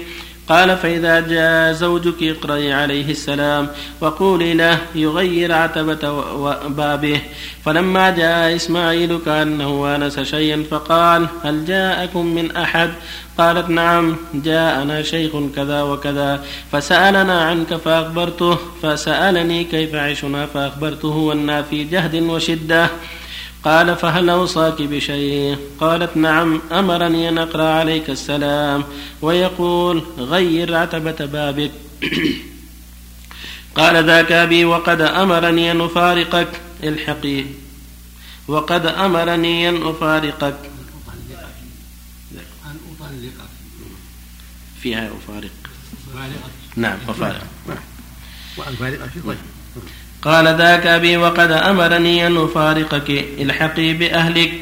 قال فإذا جاء زوجك اقرأي عليه السلام وقولي له يغير عتبة بابه فلما جاء إسماعيل كأنه آنس شيئا فقال هل جاءكم من أحد؟ قالت نعم جاءنا شيخ كذا وكذا. فسألنا عنك فأخبرته فسألني كيف عيشنا فأخبرته وأنا في جهد وشدة. قال فهل أوصاك بشيء؟ قالت نعم أمرني أن أقرأ عليك السلام. ويقول غير عتبة بابك. قال ذاك أبي وقد أمرني أن أفارقك. الحقي وقد أمرني أن أفارقك. أن أطلقك. فيها أفارق. نعم أفارق. وأن فارقك. طيب قال ذاك أبي وقد أمرني أن أفارقك الحقي بأهلك.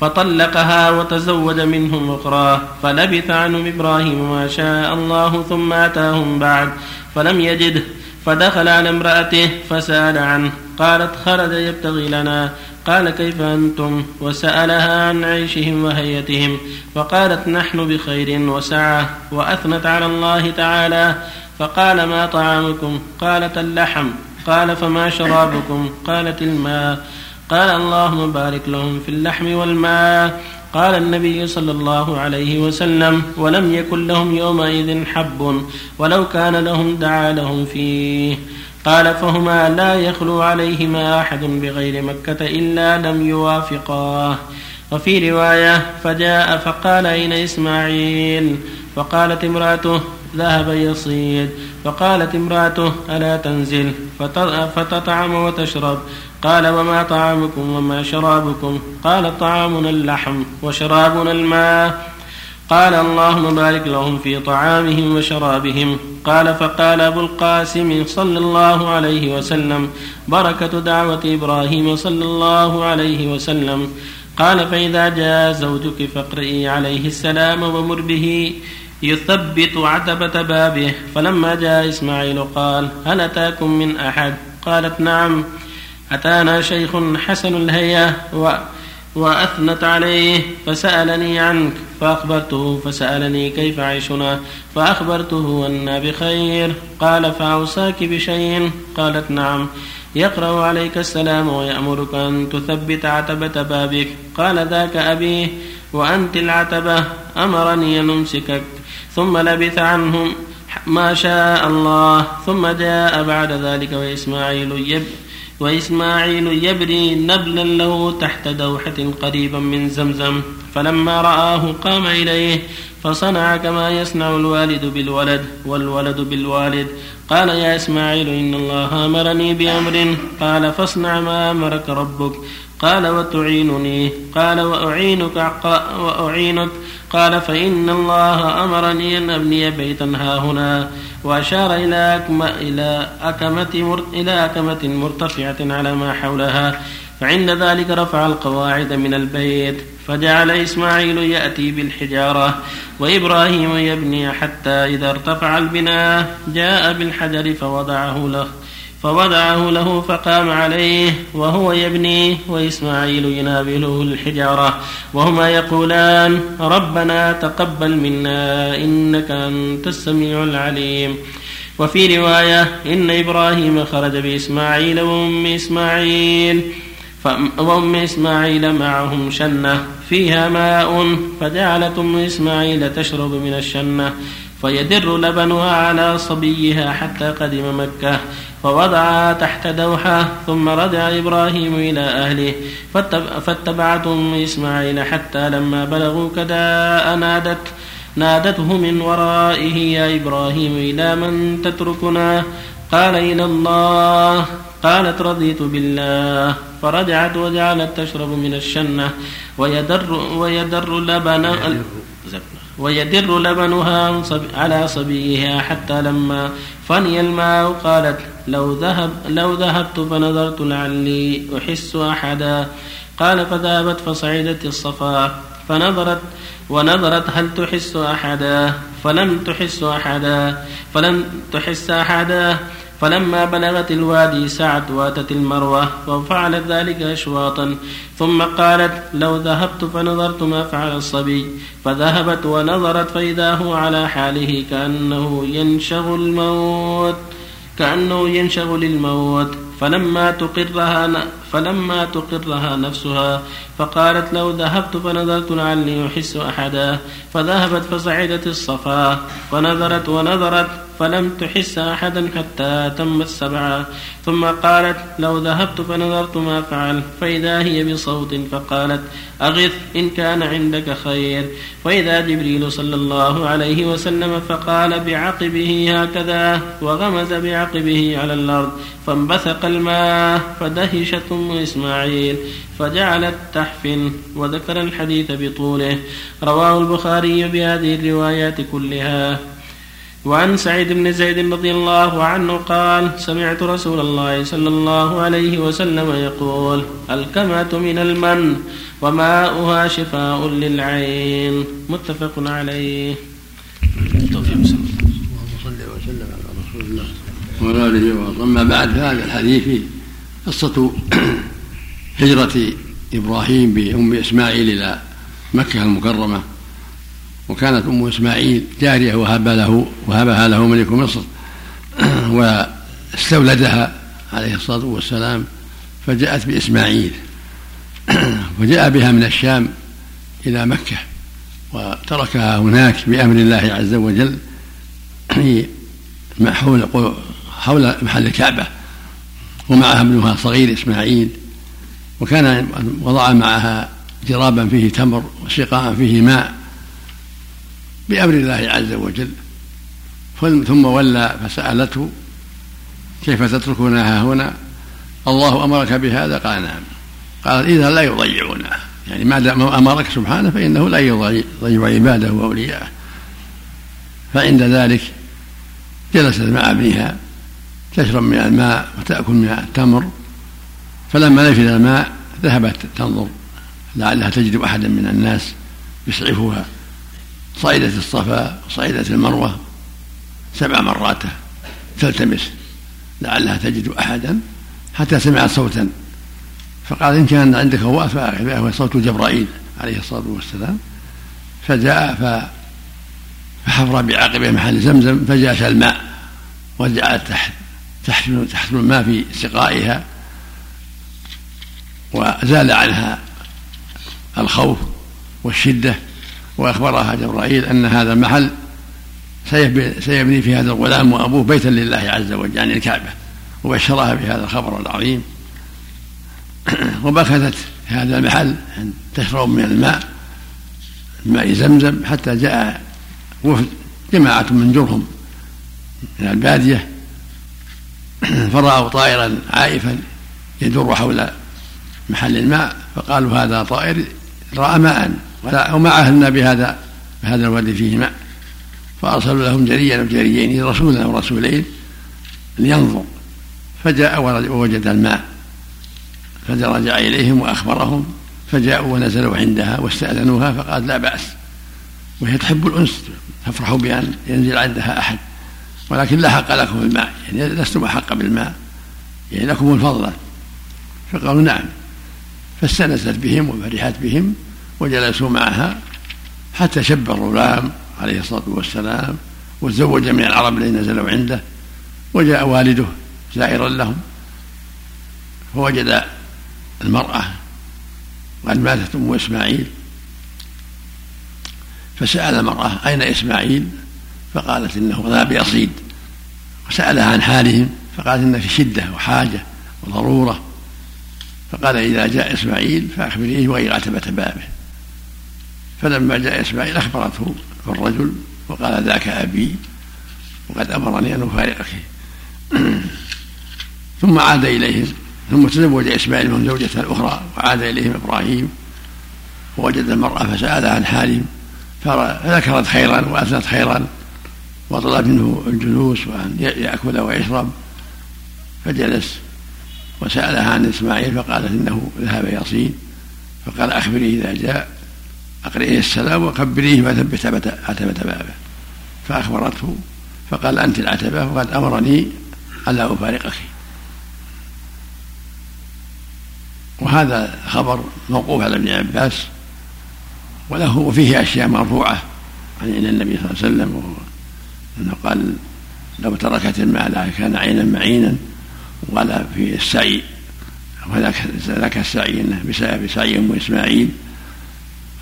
فطلقها وتزوج منهم أخرى فلبث عنهم إبراهيم ما شاء الله ثم أتاهم بعد فلم يجده. فدخل على امرأته فسأل عنه قالت خرج يبتغي لنا. قال كيف أنتم؟ وسألها عن عيشهم وهيتهم. فقالت نحن بخير وسعة وأثنت على الله تعالى. فقال ما طعامكم؟ قالت اللحم. قال فما شرابكم؟ قالت الماء. قال اللهم بارك لهم في اللحم والماء. قال النبي صلى الله عليه وسلم ولم يكن لهم يومئذ حب ولو كان لهم دعا لهم فيه. قال فهما لا يخلو عليهما أحد بغير مكة إلا لم يوافقاه وفي رواية فجاء فقال أين إسماعيل؟ فقالت امرأته ذهب يصيد. فقالت امرأته ألا تنزل فتطعم وتشرب. قال وما طعامكم وما شرابكم؟ قال طعامنا اللحم وشرابنا الماء. قال اللهم بارك لهم في طعامهم وشرابهم. قال فقال أبو القاسم صلى الله عليه وسلم بركة دعوة إبراهيم صلى الله عليه وسلم. قال فإذا جاء زوجك فاقرئي عليه السلام ومر به. يثبت عتبة بابه. فلما جاء إسماعيل قال هل أتاكم من أحد؟ قالت نعم أتانا شيخ حسن الهيئة و وأثنت عليه فسألني عنك. فأخبرته فسألني كيف عيشنا؟ فأخبرته أنا بخير. قال فأوصاك بشيء؟ قالت نعم يقرأ عليك السلام ويأمرك أن تثبت عتبة بابك. قال ذاك أبيه وأنت العتبة أمرني أن أمسكك. ثم لبث عنهم ما شاء الله ثم جاء بعد ذلك وإسماعيل يب وإسماعيل يبري نبلا له تحت دوحة قريبا من زمزم فلما رآه قام إليه فصنع كما يصنع الوالد بالولد والولد بالوالد. قال يا إسماعيل إن الله أمرني بأمر. قال فاصنع ما أمرك ربك. قال وتعينني. قال وأعينك وأعينك قال فإن الله أمرني أن أبني بيتا ها هنا وأشار إلى أكمة إلى أكمة إلى أكمة مرتفعة على ما حولها فعند ذلك رفع القواعد من البيت فجعل إسماعيل يأتي بالحجارة وإبراهيم يبني حتى إذا ارتفع البناء جاء بالحجر فوضعه له. فوضعه له فقام عليه وهو يبني وإسماعيل ينابله الحجارة وهما يقولان ربنا تقبل منا إنك أنت السميع العليم. وفي رواية إن إبراهيم خرج بإسماعيل وأم إسماعيل وأم إسماعيل معهم شنة فيها ماء فجعلت أم إسماعيل تشرب من الشنة فيدر لبنها على صبيها حتى قدم مكة. فوضعها تحت دوحة ثم رجع إبراهيم إلى أهله فاتبعتهم إسماعيل حتى لما بلغوا كداء نادت نادته من ورائه يا إبراهيم إلى من تتركنا؟ قال إلى الله. قالت رضيت بالله. فرجعت وجعلت تشرب من الشنة ويدر ويدر لبن ويدر لبنها على صبيها حتى لما فني الماء قالت لو ذهب لو ذهبت فنظرت لعلي أحس أحدا. قال فذهبت فصعدت الصفا. فنظرت ونظرت هل تحس أحدا. فلم تحس أحدا. فلم تحس أحدا. فلما بلغت الوادي سعت واتت المروة وفعلت ذلك أشواطا. ثم قالت لو ذهبت فنظرت ما فعل الصبي. فذهبت ونظرت فإذا هو على حاله كأنه ينشغل الموت. كأنه ينشغل الموت فلما تقرها فلما تقرها نفسها فقالت لو ذهبت فنظرت لعلي أحس أحدا. فذهبت فصعدت الصفا ونظرت ونظرت فلم تحس أحدا حتى تمت سبعة ثم قالت لو ذهبت فنظرت ما فعل. فإذا هي بصوت فقالت أغث إن كان عندك خير. وإذا جبريل صلى الله عليه وسلم فقال بعقبه هكذا وغمز بعقبه على الأرض فانبثق الماء فدهشت أم إسماعيل فجعلت تحفن وذكر الحديث بطوله. رواه البخاري بهذه الروايات كلها. وعن سعيد بن زيد رضي الله عنه قال سمعت رسول الله صلى الله عليه وسلم يقول الكمة من المن وماؤها شفاء للعين. متفق عليه. اللهم صل وسلم على رسول الله. وعلى آله وصحبه. أما بعد فهذا الحديث في قصة هجرة إبراهيم بأم إسماعيل إلى مكة المكرمة. وكانت أم إسماعيل جارية وهب له وهبها له ملك مصر. واستولدها عليه الصلاة والسلام فجاءت بإسماعيل. وجاء بها من الشام إلى مكة وتركها هناك بأمر الله عز وجل حول حول محل الكعبه ومعها ابنها صغير إسماعيل. وكان وضع معها جرابا فيه تمر وسقاء فيه ماء. بأمر الله عز وجل. ثم ولى فسألته كيف تتركونها هنا؟ الله أمرك بهذا. قال نعم. قال إذا لا يضيعنا. يعني ما دام أمرك سبحانه فإنه لا يضيع عباده وأولياءه. فعند ذلك جلست مع ابنها تشرب من الماء وتأكل من التمر. فلما نفذ الماء ذهبت تنظر لعلها تجد أحدا من الناس يسعفها. صعدت الصفا وصعدت المروة سبع مرات تلتمس. لعلها تجد أحدا حتى سمعت صوتا. فقال إن كان عندك هواء فهو صوت جبرائيل عليه الصلاة والسلام. فجاء فحفر بعقبه محل زمزم فجاء الماء وجعلت تحت تحمل تحمل الماء في سقائها وزال عنها الخوف والشدة. وأخبرها جبرائيل أن هذا المحل سيبني في هذا الغلام وأبوه بيتا لله عز وجل يعني الكعبة. وبشرها بهذا الخبر العظيم. في هذا المحل تشرب من الماء ماء زمزم حتى جاء وفد جماعة من جرهم من البادية. فرأوا طائرا عائفا يدور حول محل الماء فقالوا هذا طائر رأى ماء. وما عهدنا بهذا بهذا الوادي فيه ماء فأرسلوا لهم جريا أو جريين رسولا أو رسولين لينظر. فجاء ووجد الماء. فرجع إليهم وأخبرهم فجاءوا ونزلوا عندها واستأذنوها فقال لا بأس. وهي تحب الأنس تفرح بأن ينزل عندها أحد. ولكن لا حق لكم الماء يعني لستم أحق بالماء يعني لكم الفضل. فقالوا نعم. فاستنست بهم وفرحت بهم وجلسوا معها حتى شب الغلام عليه الصلاة والسلام وتزوج من العرب الذين نزلوا عنده وجاء والده زائرا لهم فوجد المرأة قد ماتت أم إسماعيل فسأل المرأة أين إسماعيل؟ فقالت إنه ذهب يصيد وسألها عن حالهم فقالت إن في شدة وحاجة وضرورة. فقال إذا جاء إسماعيل فأخبريه وإن عتبة بابه. فلما جاء إسماعيل أخبرته الرجل وقال ذاك أبي وقد أمرني أن أفارقك ثم عاد إليهم. ثم تزوج إسماعيل من زوجته الأخرى وعاد إليهم إبراهيم. ووجد المرأة فسألها عن حالهم فذكرت خيرا وأثنت خيرا وطلب منه الجلوس وأن يأكل ويشرب. فجلس وسألها عن إسماعيل فقالت إنه ذهب يصيد فقال أخبريه إذا جاء. أقرئيه السلام وخبريه وثبت عتبة بابه. فأخبرته فقال أنت العتبة وقد أمرني ألا أفارقك. وهذا خبر موقوف على ابن عباس وله وفيه أشياء مرفوعة عن النبي صلى الله عليه وسلم أنه قال لو تركت المال كان عينا معينا وقال في السعي وذاك ذاك السعي إنه بسبب سعي أم إسماعيل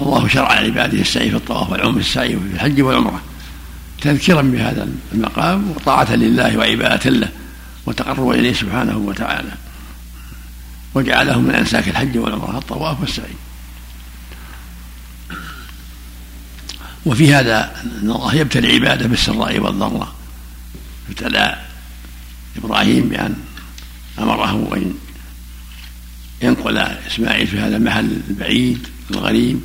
الله شرع لعباده السعي في الطواف والعمر السعي في الحج والعمرة. تذكيرا بهذا المقام وطاعة لله وعبادة له وتقربا إليه سبحانه وتعالى. وجعله من أنساك الحج والعمرة الطواف والسعي. وفي هذا أن الله يبتلي عباده بالسراء والضراء. ابتلى إبراهيم بأن أمره أن ينقل إسماعيل في هذا المحل البعيد الغريب.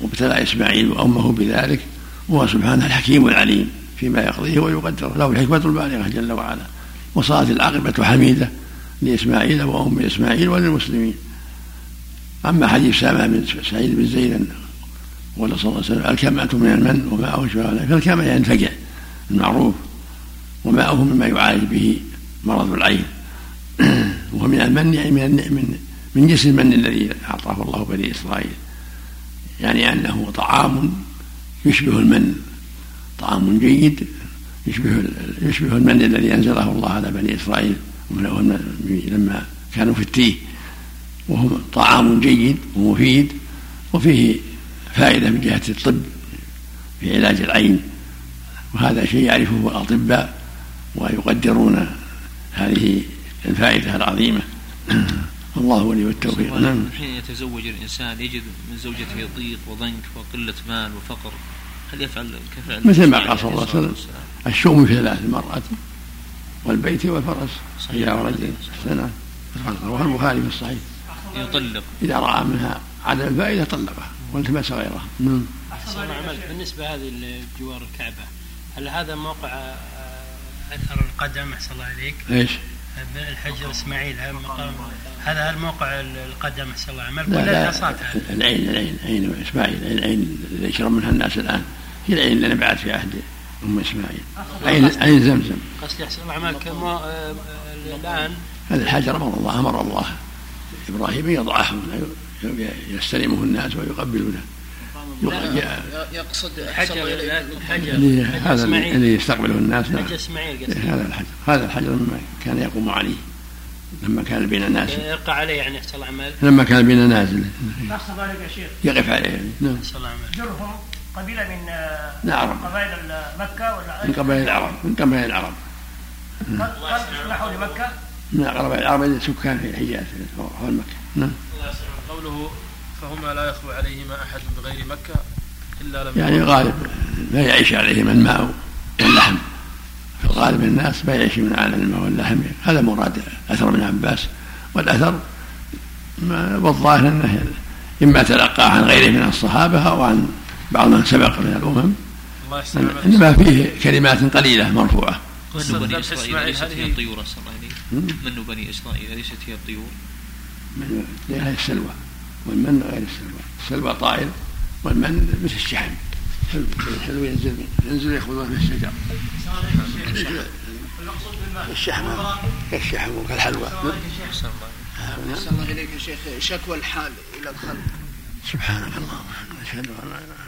وابتلى إسماعيل وأمه بذلك وهو سبحانه الحكيم العليم فيما يقضيه ويقدره له الحكمة البالغة جل وعلا. وصارت العاقبة حميدة لإسماعيل وأم إسماعيل وللمسلمين. أما حديث سامة بن سعيد بن زيد قال صلى الله عليه وسلم الكمأة من المن وماءه شفاء فالكمأة ينفجع المعروف وماءه مما يعالج به مرض العين. وهو من المن يعني من من جنس المن الذي أعطاه الله بني إسرائيل. يعني أنه طعام يشبه المن طعام جيد يشبه يشبه المن الذي أنزله الله على بني إسرائيل لما كانوا في التيه. وهو طعام جيد ومفيد وفيه فائدة من جهة الطب في علاج العين. وهذا شيء يعرفه الأطباء ويقدرون هذه الفائدة العظيمة. الله ولي التوفيق. نعم. حين يتزوج الإنسان يجد من زوجته ضيق وضنك وقلة مال وفقر. هل يفعل كفعل مثل ما قال صلى الله عليه وسلم الشؤم في ثلاث المرأة والبيت والفرس. إذا رجل سنة رواه البخاري في الصحيح. يطلق. إذا رأى منها عدم الفائدة طلقها والتمس غيرها. نعم. بالنسبة هذه لجوار الكعبة هل هذا موقع آه، أثر القدم؟ أحسن الله عليك؟ إيش؟ الحجر إسماعيل هذا هل موقع القدم أحسن الله عملك. ولا الحصاد العين العين عين إسماعيل العين اللي يشرب منها الناس الآن. هي العين اللي نبعت في عهد أم إسماعيل. عين عين زمزم. قصدي أحسن الله عملك. آه، الآن. هذا الحجر أمر الله أمر الله. إبراهيم يضعه يستلمه الناس ويقبلونه. يقصد حجر الحجر هذا اللي يستقبله الناس. حجر إسماعيل هذا الحجر. هذا الحجر مما كان يقوم عليه. لما كان بين نازل. يرقى عليه يعني يحصل العمل لما كان بين نازل. يحصل ذلك يا شيخ. يقف عليه. يعني نعم. يحصل العمل جرهم قبيلة من نعم قبائل مكة ولا من قبائل العرب. من قبائل العرب. قد نحو لمكه من قبائل العرب سكان في الحجاز حول مكة. نعم. قوله فهما لا يخلو عليهما أحد بغير مكة إلا لم يعني غالب لا يعيش عليهما الماء واللحم. في الغالب الناس ما يعيش من عالم الماء واللحم هذا مراد أثر ابن عباس. والأثر والظاهر إنه إما تلقى عن غيره من الصحابة أو عن بعض من سبق من الأمم. إنما فيه كلمات قليلة مرفوعة. من بني إسرائيل ليست هي الطيور من بني إسرائيل ليست هي الطيور؟ من هي السلوى. والمن غير السلوى. السلوى طائر والمن مثل الشحم. الحلو ينزل ينزل ياخذون من الشجر. الشحم كالشحم وكالحلوى أحسن الله إليك يا شيخ. شكوى الحال إلى الخلق. سبحانك اللهم أشهد أن لا إله